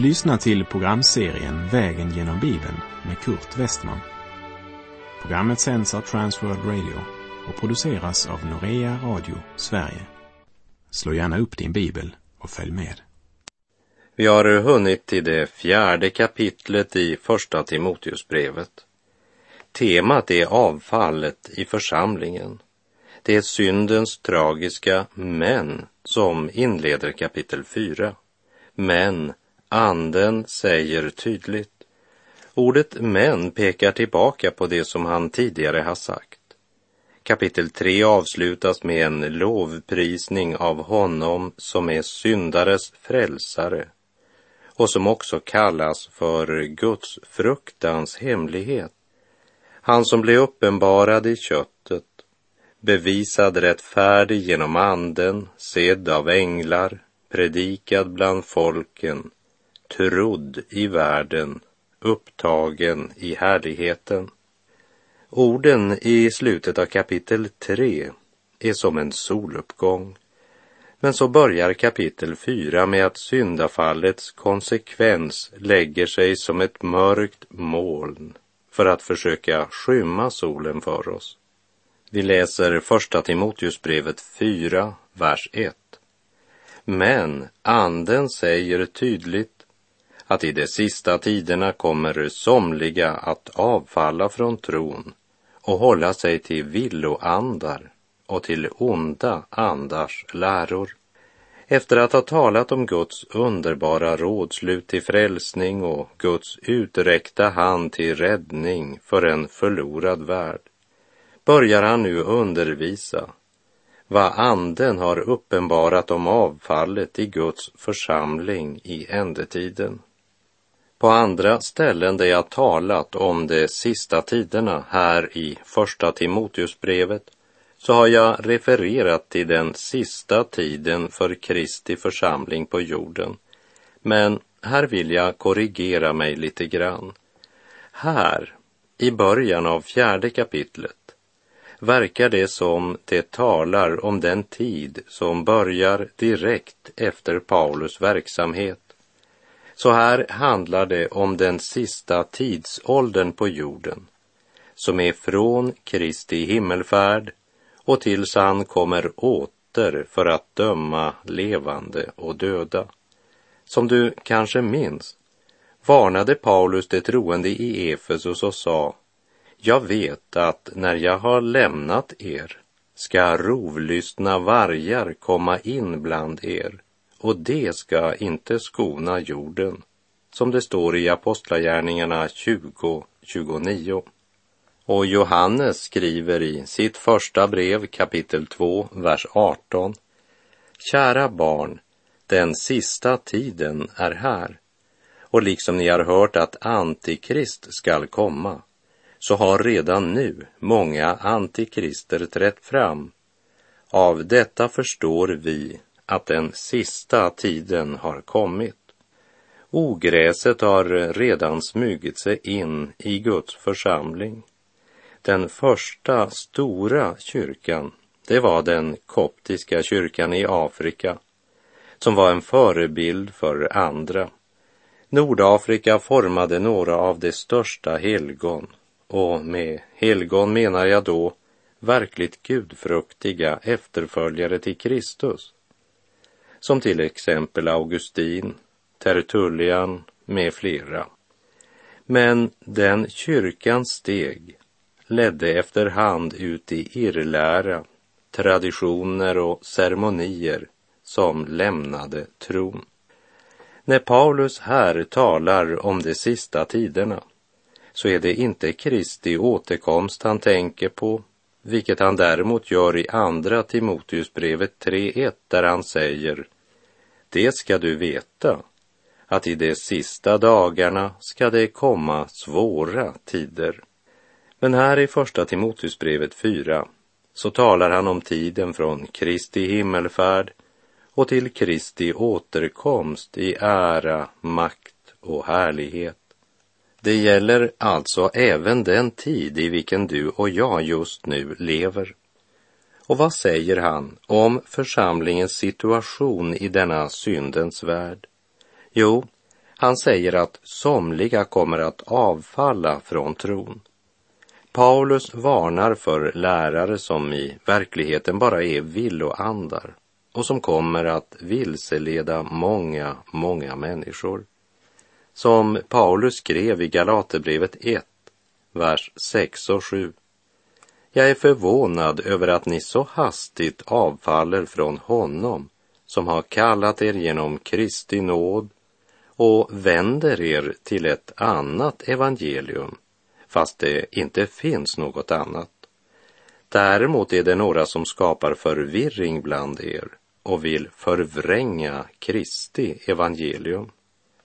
Du lyssnar till programserien Vägen genom Bibeln med Kurt Westman. Programmet sänds av Transworld Radio och produceras av Norea Radio Sverige. Slå gärna upp din bibel och följ med. Vi har hunnit till det fjärde kapitlet i Första Timoteusbrevet. Temat är avfallet i församlingen. Det är syndens tragiska men som inleder kapitel 4. Men anden säger tydligt. Ordet men pekar tillbaka på det som han tidigare har sagt. Kapitel 3 avslutas med en lovprisning av honom som är syndares frälsare och som också kallas för Guds fruktans hemlighet. Han som blev uppenbarad i köttet, bevisad rättfärdig genom anden, sedd av änglar, predikad bland folken, trodd i världen, upptagen i härligheten. Orden i slutet av kapitel 3 är som en soluppgång. Men så börjar kapitel 4 med att syndafallets konsekvens lägger sig som ett mörkt moln för att försöka skymma solen för oss. Vi läser första Timoteusbrevet 4, vers 1. Men anden säger tydligt att i de sista tiderna kommer somliga att avfalla från tron och hålla sig till villoandar och till onda andars läror. Efter att ha talat om Guds underbara rådslut till frälsning och Guds uträckta hand till räddning för en förlorad värld börjar han nu undervisa vad anden har uppenbarat om avfallet i Guds församling i ändetiden. På andra ställen där jag talat om de sista tiderna här i Första Timoteusbrevet så har jag refererat till den sista tiden för Kristi församling på jorden. Men här vill jag korrigera mig lite grann. Här, i början av fjärde kapitlet, verkar det som det talar om den tid som börjar direkt efter Paulus verksamhet. Så här handlar det om den sista tidsåldern på jorden, som är från Kristi himmelfärd och tills han kommer åter för att döma levande och döda. Som du kanske minns varnade Paulus de troende i Efesus och sa jag vet att när jag har lämnat er ska rovlystna vargar komma in bland er och det ska inte skona jorden, som det står i Apostlagärningarna 20, 29. Och Johannes skriver i sitt första brev kapitel 2, vers 18. Kära barn, den sista tiden är här. Och liksom ni har hört att Antikrist skall komma, så har redan nu många antikrister trätt fram. Av detta förstår vi att den sista tiden har kommit. Ogräset har redan smugit sig in i Guds församling. Den första stora kyrkan, det var den koptiska kyrkan i Afrika, som var en förebild för andra. Nordafrika formade några av de största helgon och med helgon menar jag då verkligt gudfruktiga efterföljare till Kristus. Som till exempel Augustin, Tertullian med flera. Men den kyrkans steg ledde efterhand ut i irrlära, traditioner och ceremonier som lämnade tron. När Paulus här talar om de sista tiderna så är det inte Kristi återkomst han tänker på, vilket han däremot gör i andra Timoteusbrevet 3.1 där han säger Det ska du veta, att i de sista dagarna ska det komma svåra tider. Men här i första Timoteusbrevet 4 så talar han om tiden från Kristi himmelfärd och till Kristi återkomst i ära, makt och härlighet. Det gäller alltså även den tid i vilken du och jag just nu lever. Och vad säger han om församlingens situation i denna syndens värld? Jo, Han säger att somliga kommer att avfalla från tron. Paulus varnar för lärare som i verkligheten bara är villoandar och som kommer att vilseleda många, många människor. Som Paulus skrev i Galaterbrevet 1, vers 6 och 7. Jag är förvånad över att ni så hastigt avfaller från honom som har kallat er genom Kristi nåd och vänder er till ett annat evangelium, fast det inte finns något annat. Däremot är det några som skapar förvirring bland er och vill förvränga Kristi evangelium.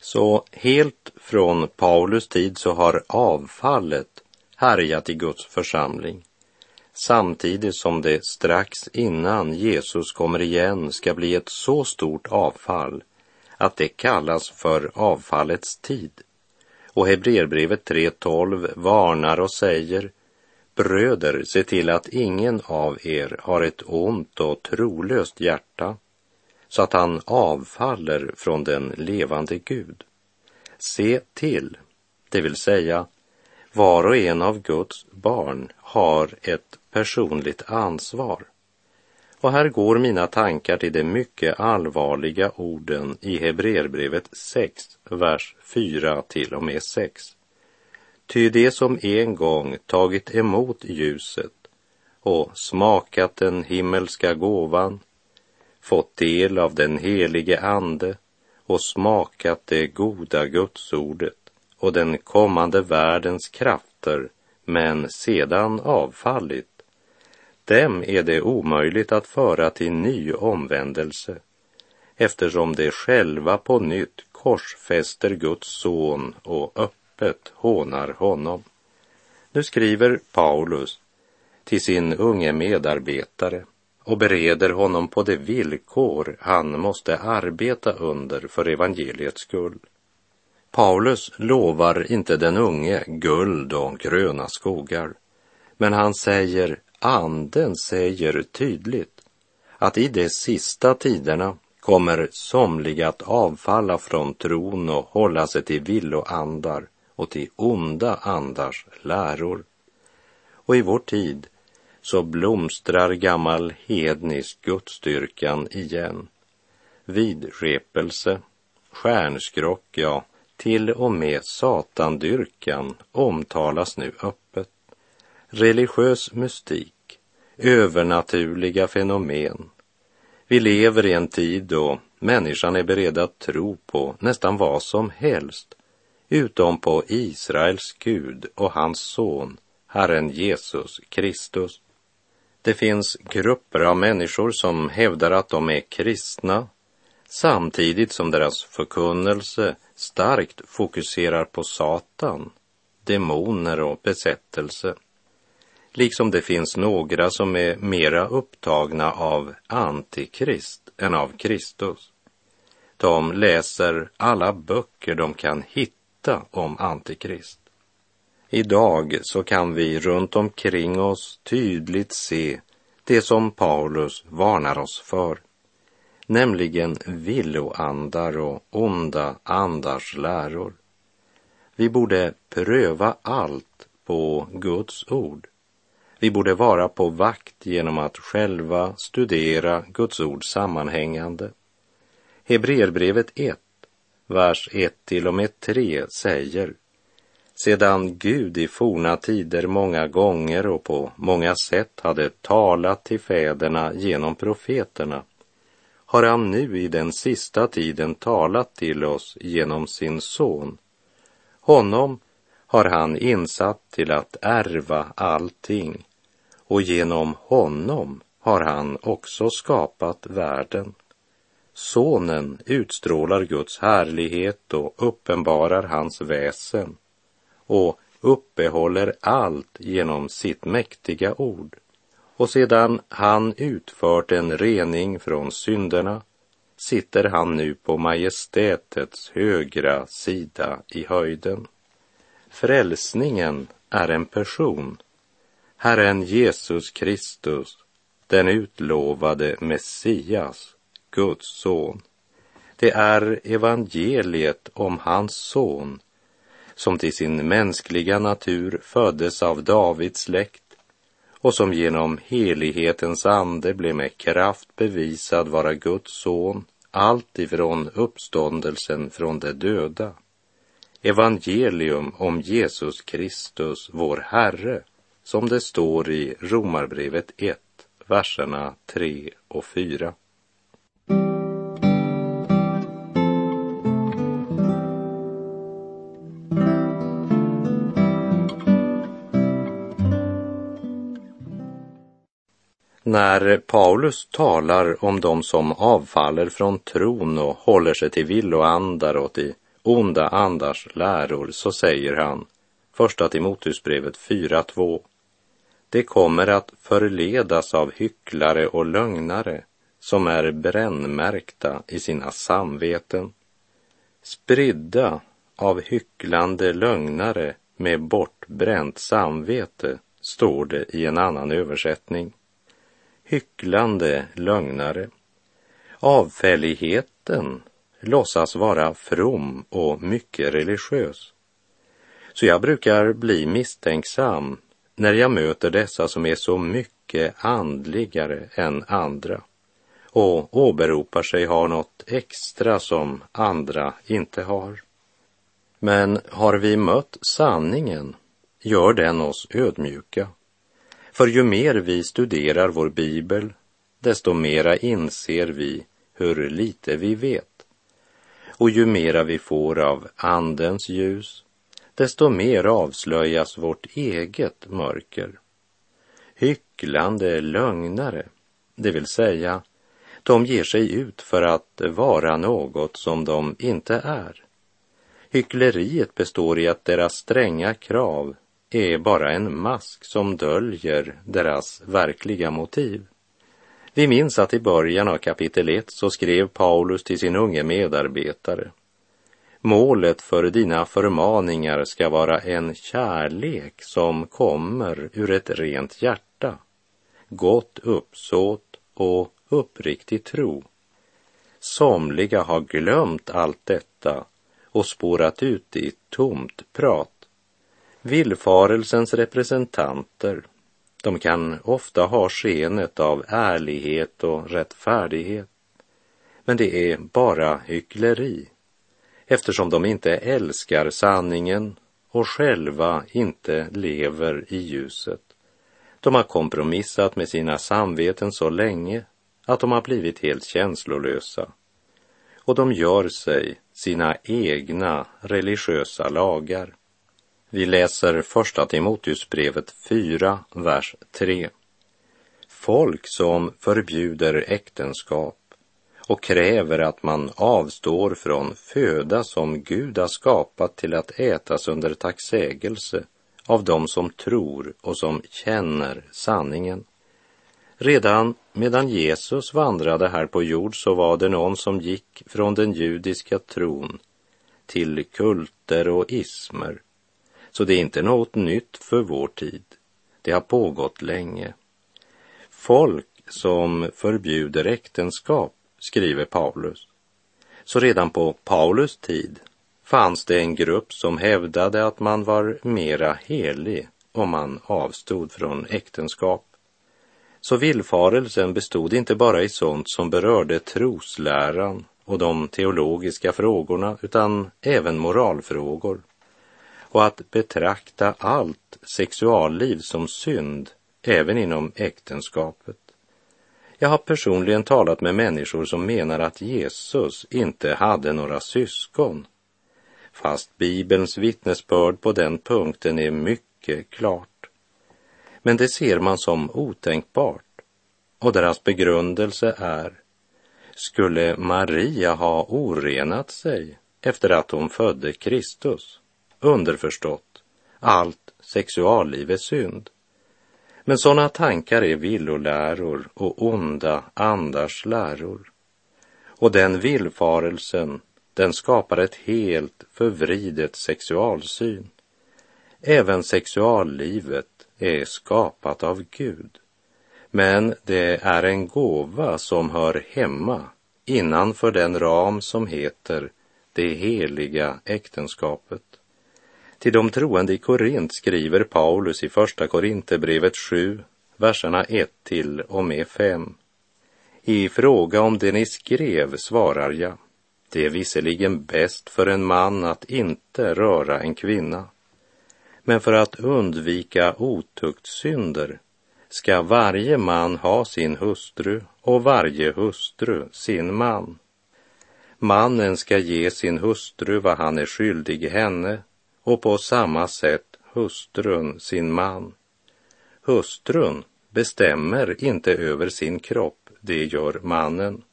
Så helt från Paulus tid så har avfallet härjat i Guds församling samtidigt som det strax innan Jesus kommer igen ska bli ett så stort avfall att det kallas för avfallets tid. Och Hebreerbrevet 3.12 varnar och säger Bröder, se till att ingen av er har ett ont och trolöst hjärta så att han avfaller från den levande Gud. Se till, det vill säga var och en av Guds barn har ett personligt ansvar. Och här går mina tankar till de mycket allvarliga orden i Hebreerbrevet 6, vers 4 till och med 6. Ty det som en gång tagit emot ljuset och smakat den himmelska gåvan, fått del av den helige Ande och smakat det goda gudsordet och den kommande världens krafter, men sedan avfallit, dem är det omöjligt att föra till ny omvändelse eftersom de själva på nytt korsfäster Guds son och öppet hånar honom. Nu skriver Paulus till sin unge medarbetare och bereder honom på de villkor han måste arbeta under för evangeliets skull. Paulus lovar inte den unge guld och gröna skogar, men han säger Anden säger tydligt att i de sista tiderna kommer somliga att avfalla från tron och hålla sig till villoandar och till onda andars läror. Och i vår tid så blomstrar gammal hednisk gudstyrkan igen. Vidskepelse, stjärnskrock, ja, till och med satandyrkan omtalas nu öppet. Religiös mystik övernaturliga fenomen. Vi lever i en tid då människan är beredd att tro på nästan vad som helst utom på Israels Gud och hans son, Herren Jesus Kristus. Det finns grupper av människor som hävdar att de är kristna samtidigt som deras förkunnelse starkt fokuserar på Satan, demoner och besättelse liksom det finns några som är mera upptagna av Antikrist än av Kristus. De läser alla böcker de kan hitta om Antikrist. Idag så kan vi runt omkring oss tydligt se det som Paulus varnar oss för, nämligen villoandar och onda andars läror. Vi borde pröva allt på Guds ord vi borde vara på vakt genom att själva studera Guds ord sammanhängande. Hebreerbrevet 1, vers 1 till och med 3 säger sedan Gud i forna tider många gånger och på många sätt hade talat till fäderna genom profeterna har han nu i den sista tiden talat till oss genom sin son. Honom har han insatt till att ärva allting och genom honom har han också skapat världen. Sonen utstrålar Guds härlighet och uppenbarar hans väsen och uppehåller allt genom sitt mäktiga ord. Och sedan han utfört en rening från synderna sitter han nu på majestätets högra sida i höjden. Frälsningen är en person, Herren Jesus Kristus, den utlovade Messias, Guds son. Det är evangeliet om hans son som till sin mänskliga natur föddes av Davids släkt och som genom helighetens ande blev med kraft bevisad vara Guds son alltifrån uppståndelsen från de döda. Evangelium om Jesus Kristus, vår Herre, som det står i Romarbrevet 1, verserna 3 och 4. När Paulus talar om de som avfaller från tron och håller sig till villoandar och till onda andars läror så säger han, första Timoteusbrevet 4.2, det kommer att förledas av hycklare och lögnare som är brännmärkta i sina samveten, spridda av hycklande lögnare med bortbränt samvete, står det i en annan översättning hycklande lögnare. Avfälligheten låtsas vara from och mycket religiös. Så jag brukar bli misstänksam när jag möter dessa som är så mycket andligare än andra och åberopar sig ha något extra som andra inte har. Men har vi mött sanningen gör den oss ödmjuka för ju mer vi studerar vår bibel, desto mera inser vi hur lite vi vet. Och ju mera vi får av Andens ljus, desto mer avslöjas vårt eget mörker. Hycklande lögnare, det vill säga, de ger sig ut för att vara något som de inte är. Hyckleriet består i att deras stränga krav är bara en mask som döljer deras verkliga motiv. Vi minns att i början av kapitel 1 så skrev Paulus till sin unge medarbetare. Målet för dina förmaningar ska vara en kärlek som kommer ur ett rent hjärta, gott uppsåt och uppriktig tro. Somliga har glömt allt detta och spårat ut i tomt prat Villfarelsens representanter, de kan ofta ha skenet av ärlighet och rättfärdighet. Men det är bara hyckleri eftersom de inte älskar sanningen och själva inte lever i ljuset. De har kompromissat med sina samveten så länge att de har blivit helt känslolösa och de gör sig sina egna religiösa lagar. Vi läser första Timoteusbrevet 4, vers 3. Folk som förbjuder äktenskap och kräver att man avstår från föda som Gud har skapat till att ätas under tacksägelse av dem som tror och som känner sanningen. Redan medan Jesus vandrade här på jord så var det någon som gick från den judiska tron till kulter och ismer så det är inte något nytt för vår tid. Det har pågått länge. Folk som förbjuder äktenskap, skriver Paulus. Så redan på Paulus tid fanns det en grupp som hävdade att man var mera helig om man avstod från äktenskap. Så villfarelsen bestod inte bara i sånt som berörde trosläran och de teologiska frågorna utan även moralfrågor och att betrakta allt sexualliv som synd, även inom äktenskapet. Jag har personligen talat med människor som menar att Jesus inte hade några syskon, fast Bibelns vittnesbörd på den punkten är mycket klart. Men det ser man som otänkbart och deras begrundelse är skulle Maria ha orenat sig efter att hon födde Kristus? Underförstått, allt sexualliv är synd. Men sådana tankar är villoläror och onda andars läror. Och den villfarelsen, den skapar ett helt förvridet sexualsyn. Även sexuallivet är skapat av Gud. Men det är en gåva som hör hemma innanför den ram som heter det heliga äktenskapet. Till de troende i Korint skriver Paulus i Första Korinthierbrevet 7, verserna 1 till och med 5. I fråga om det ni skrev svarar jag, det är visserligen bäst för en man att inte röra en kvinna, men för att undvika otuktsynder ska varje man ha sin hustru och varje hustru sin man. Mannen ska ge sin hustru vad han är skyldig henne och på samma sätt hustrun sin man. Hustrun bestämmer inte över sin kropp, det gör mannen.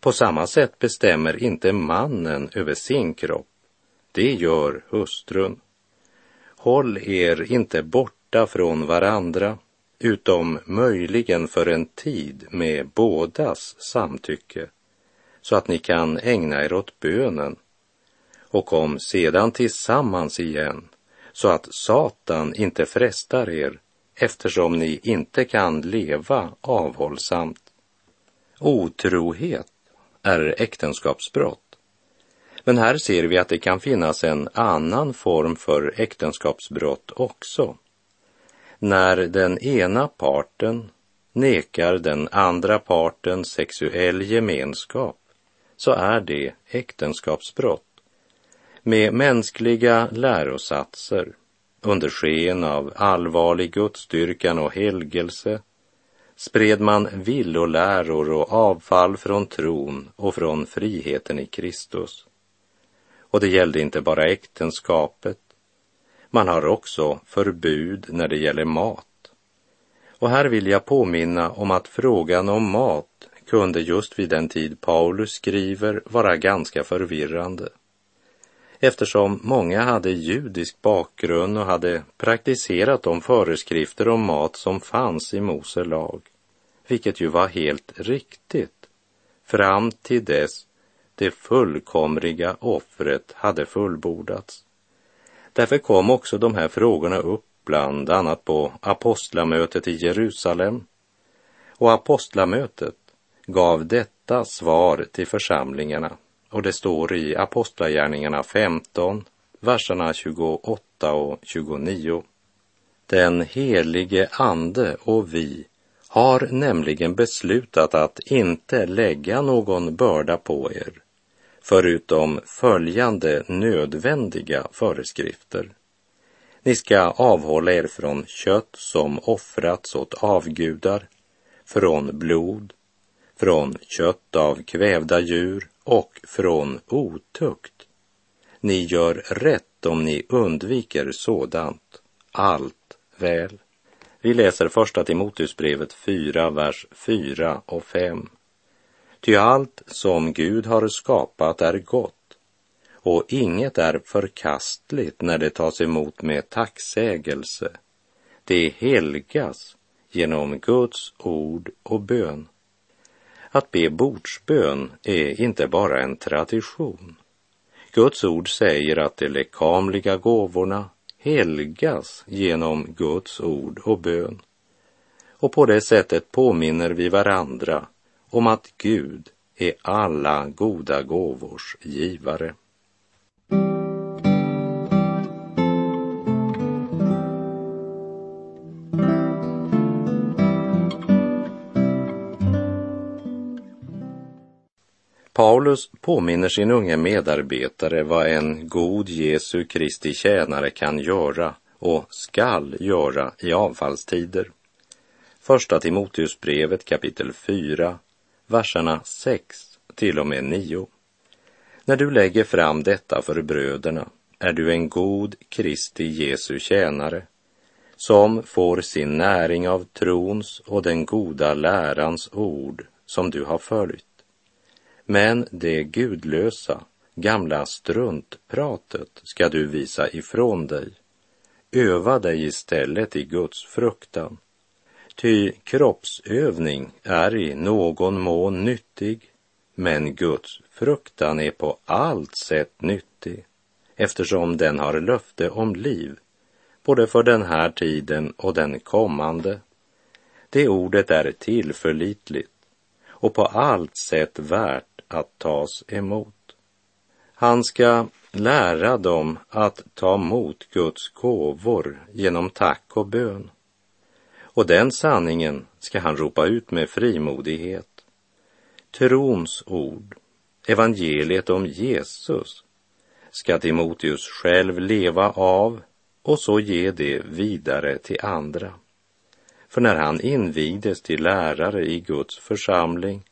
På samma sätt bestämmer inte mannen över sin kropp, det gör hustrun. Håll er inte borta från varandra, utom möjligen för en tid med bådas samtycke, så att ni kan ägna er åt bönen och kom sedan tillsammans igen så att Satan inte frestar er eftersom ni inte kan leva avhållsamt. Otrohet är äktenskapsbrott. Men här ser vi att det kan finnas en annan form för äktenskapsbrott också. När den ena parten nekar den andra parten sexuell gemenskap så är det äktenskapsbrott med mänskliga lärosatser under sken av allvarlig gudstyrkan och helgelse spred man villoläror och avfall från tron och från friheten i Kristus. Och det gällde inte bara äktenskapet. Man har också förbud när det gäller mat. Och här vill jag påminna om att frågan om mat kunde just vid den tid Paulus skriver vara ganska förvirrande eftersom många hade judisk bakgrund och hade praktiserat de föreskrifter om mat som fanns i Mose lag, vilket ju var helt riktigt fram till dess det fullkomliga offret hade fullbordats. Därför kom också de här frågorna upp bland annat på apostlamötet i Jerusalem. Och apostlamötet gav detta svar till församlingarna och det står i Apostlagärningarna 15, verserna 28 och 29. Den helige Ande och vi har nämligen beslutat att inte lägga någon börda på er, förutom följande nödvändiga föreskrifter. Ni ska avhålla er från kött som offrats åt avgudar, från blod, från kött av kvävda djur och från otukt. Ni gör rätt om ni undviker sådant. Allt väl. Vi läser första Timoteusbrevet 4, vers 4 och 5. Ty allt som Gud har skapat är gott och inget är förkastligt när det tas emot med tacksägelse. Det helgas genom Guds ord och bön. Att be bordsbön är inte bara en tradition. Guds ord säger att de lekamliga gåvorna helgas genom Guds ord och bön. Och på det sättet påminner vi varandra om att Gud är alla goda gåvors givare. Paulus påminner sin unge medarbetare vad en god Jesu Kristi tjänare kan göra och skall göra i avfallstider. Första Timoteusbrevet kapitel 4, verserna 6 till och med 9. När du lägger fram detta för bröderna är du en god Kristi Jesu tjänare som får sin näring av trons och den goda lärans ord som du har följt. Men det gudlösa, gamla struntpratet ska du visa ifrån dig. Öva dig istället i Guds fruktan. Ty kroppsövning är i någon mån nyttig, men Guds fruktan är på allt sätt nyttig, eftersom den har löfte om liv, både för den här tiden och den kommande. Det ordet är tillförlitligt och på allt sätt värt att tas emot. Han ska lära dem att ta emot Guds gåvor genom tack och bön. Och den sanningen ska han ropa ut med frimodighet. Trons ord, evangeliet om Jesus, ska Timoteus själv leva av och så ge det vidare till andra. För när han invigdes till lärare i Guds församling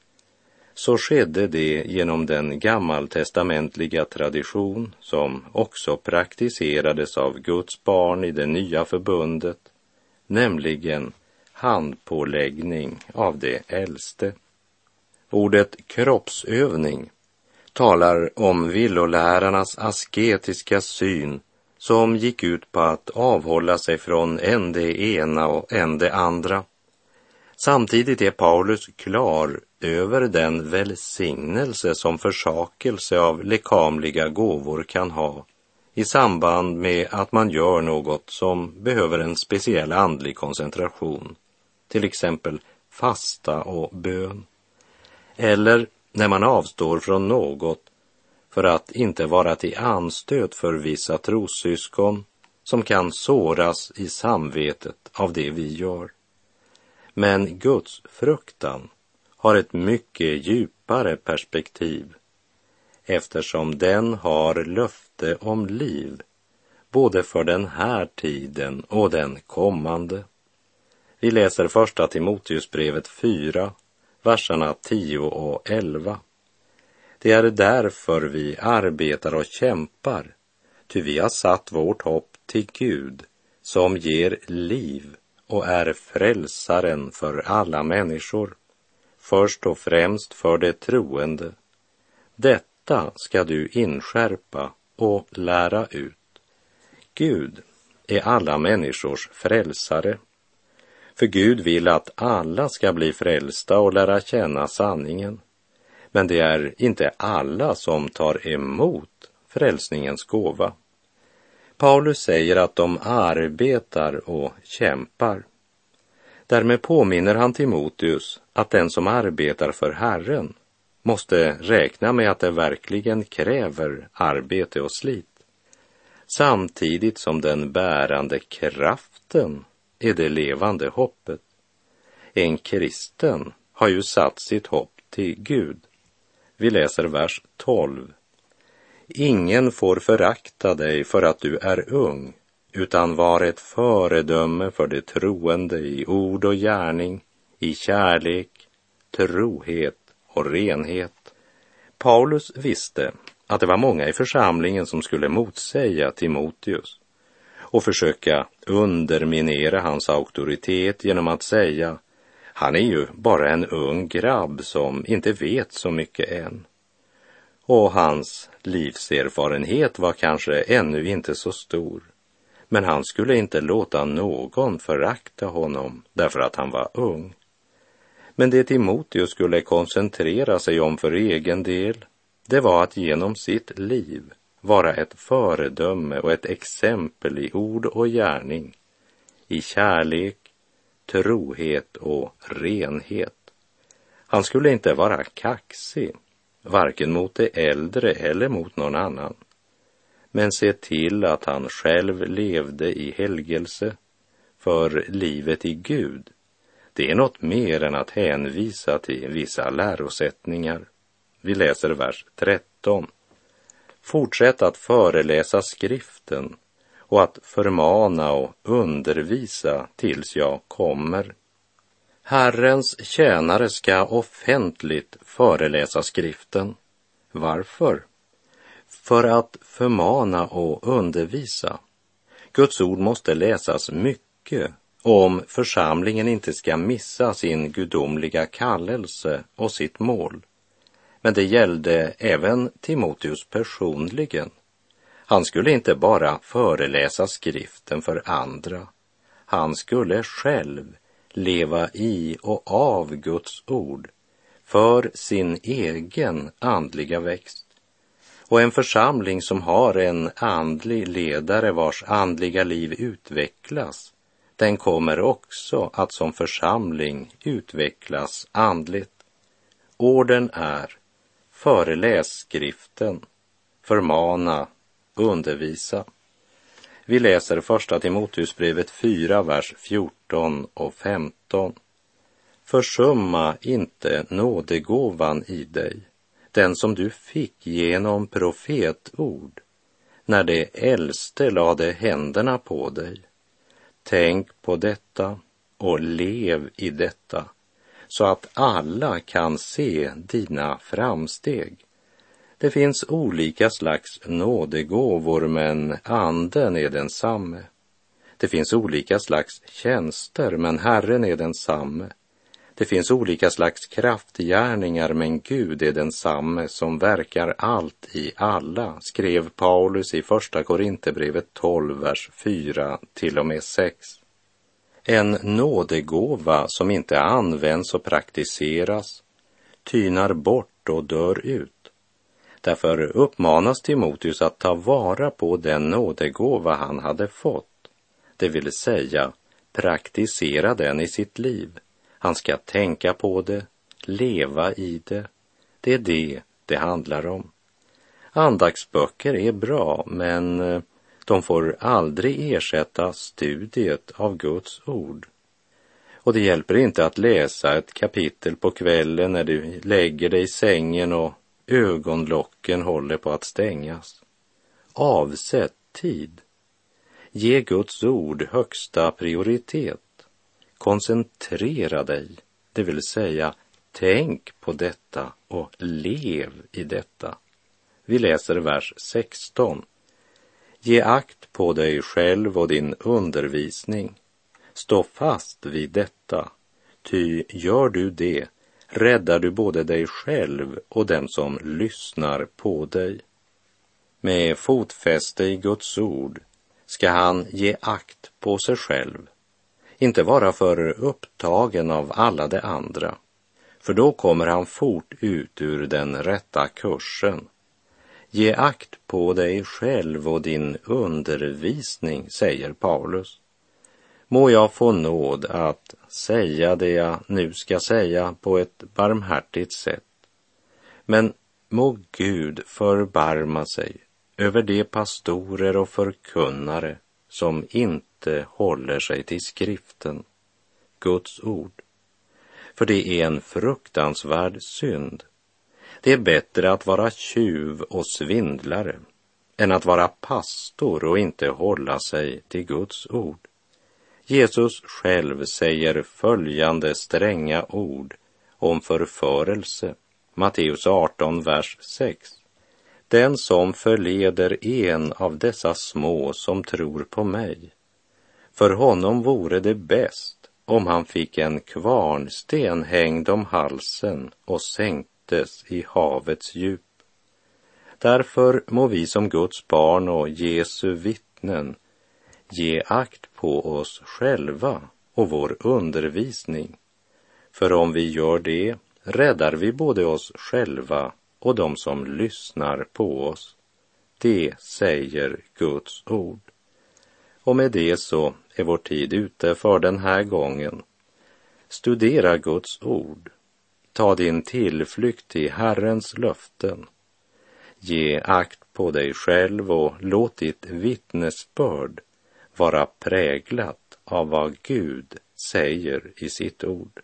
så skedde det genom den gammaltestamentliga tradition som också praktiserades av Guds barn i det nya förbundet, nämligen handpåläggning av det äldste. Ordet kroppsövning talar om villolärarnas asketiska syn som gick ut på att avhålla sig från än det ena och än det andra. Samtidigt är Paulus klar över den välsignelse som försakelse av lekamliga gåvor kan ha i samband med att man gör något som behöver en speciell andlig koncentration, till exempel fasta och bön. Eller när man avstår från något för att inte vara till anstöt för vissa trossyskon som kan såras i samvetet av det vi gör. Men Guds fruktan har ett mycket djupare perspektiv eftersom den har löfte om liv både för den här tiden och den kommande. Vi läser första Timoteusbrevet 4, verserna 10 och 11. Det är därför vi arbetar och kämpar, ty vi har satt vårt hopp till Gud som ger liv och är frälsaren för alla människor, först och främst för det troende. Detta ska du inskärpa och lära ut. Gud är alla människors frälsare. För Gud vill att alla ska bli frälsta och lära känna sanningen. Men det är inte alla som tar emot frälsningens gåva. Paulus säger att de arbetar och kämpar. Därmed påminner han Timoteus att den som arbetar för Herren måste räkna med att det verkligen kräver arbete och slit. Samtidigt som den bärande kraften är det levande hoppet. En kristen har ju satt sitt hopp till Gud. Vi läser vers 12. Ingen får förakta dig för att du är ung, utan var ett föredöme för de troende i ord och gärning, i kärlek, trohet och renhet. Paulus visste att det var många i församlingen som skulle motsäga Timoteus och försöka underminera hans auktoritet genom att säga han är ju bara en ung grabb som inte vet så mycket än. Och hans livserfarenhet var kanske ännu inte så stor. Men han skulle inte låta någon förakta honom därför att han var ung. Men det Timoteus skulle koncentrera sig om för egen del, det var att genom sitt liv vara ett föredöme och ett exempel i ord och gärning, i kärlek, trohet och renhet. Han skulle inte vara kaxig, varken mot de äldre eller mot någon annan, men se till att han själv levde i helgelse, för livet i Gud, det är något mer än att hänvisa till vissa lärosättningar. Vi läser vers 13. Fortsätt att föreläsa skriften och att förmana och undervisa tills jag kommer. Herrens tjänare ska offentligt föreläsa skriften. Varför? För att förmana och undervisa. Guds ord måste läsas mycket om församlingen inte ska missa sin gudomliga kallelse och sitt mål. Men det gällde även Timoteus personligen. Han skulle inte bara föreläsa skriften för andra. Han skulle själv leva i och av Guds ord för sin egen andliga växt. Och en församling som har en andlig ledare vars andliga liv utvecklas, den kommer också att som församling utvecklas andligt. Orden är föreläs skriften, förmana, undervisa. Vi läser första Timoteusbrevet 4, vers 14 och 15. Försumma inte nådegåvan i dig, den som du fick genom profetord, när de äldste lade händerna på dig. Tänk på detta och lev i detta, så att alla kan se dina framsteg. Det finns olika slags nådegåvor, men anden är densamme. Det finns olika slags tjänster, men Herren är densamme. Det finns olika slags kraftgärningar, men Gud är densamme som verkar allt i alla, skrev Paulus i Första Korinthierbrevet 12, vers 4 till och med 6. En nådegåva som inte används och praktiseras tynar bort och dör ut. Därför uppmanas Timoteus att ta vara på den nådegåva han hade fått, det vill säga praktisera den i sitt liv. Han ska tänka på det, leva i det. Det är det det handlar om. Andaktsböcker är bra, men eh, de får aldrig ersätta studiet av Guds ord. Och det hjälper inte att läsa ett kapitel på kvällen när du lägger dig i sängen och ögonlocken håller på att stängas. Avsätt tid. Ge Guds ord högsta prioritet. Koncentrera dig, det vill säga tänk på detta och lev i detta. Vi läser vers 16. Ge akt på dig själv och din undervisning. Stå fast vid detta, ty gör du det räddar du både dig själv och den som lyssnar på dig. Med fotfäste i Guds ord ska han ge akt på sig själv, inte vara för upptagen av alla de andra, för då kommer han fort ut ur den rätta kursen Ge akt på dig själv och din undervisning, säger Paulus. Må jag få nåd att säga det jag nu ska säga på ett barmhärtigt sätt. Men må Gud förbarma sig över de pastorer och förkunnare som inte håller sig till skriften, Guds ord. För det är en fruktansvärd synd det är bättre att vara tjuv och svindlare än att vara pastor och inte hålla sig till Guds ord. Jesus själv säger följande stränga ord om förförelse, Matteus 18, vers 6. Den som förleder en av dessa små som tror på mig, för honom vore det bäst om han fick en kvarnsten hängd om halsen och sänktes i havets djup. Därför må vi som Guds barn och Jesu vittnen ge akt på oss själva och vår undervisning. För om vi gör det räddar vi både oss själva och de som lyssnar på oss. Det säger Guds ord. Och med det så är vår tid ute för den här gången. Studera Guds ord Ta din tillflykt till Herrens löften. Ge akt på dig själv och låt ditt vittnesbörd vara präglat av vad Gud säger i sitt ord.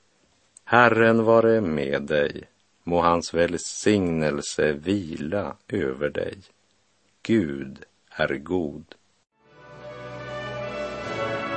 Herren vare med dig, må hans välsignelse vila över dig. Gud är god.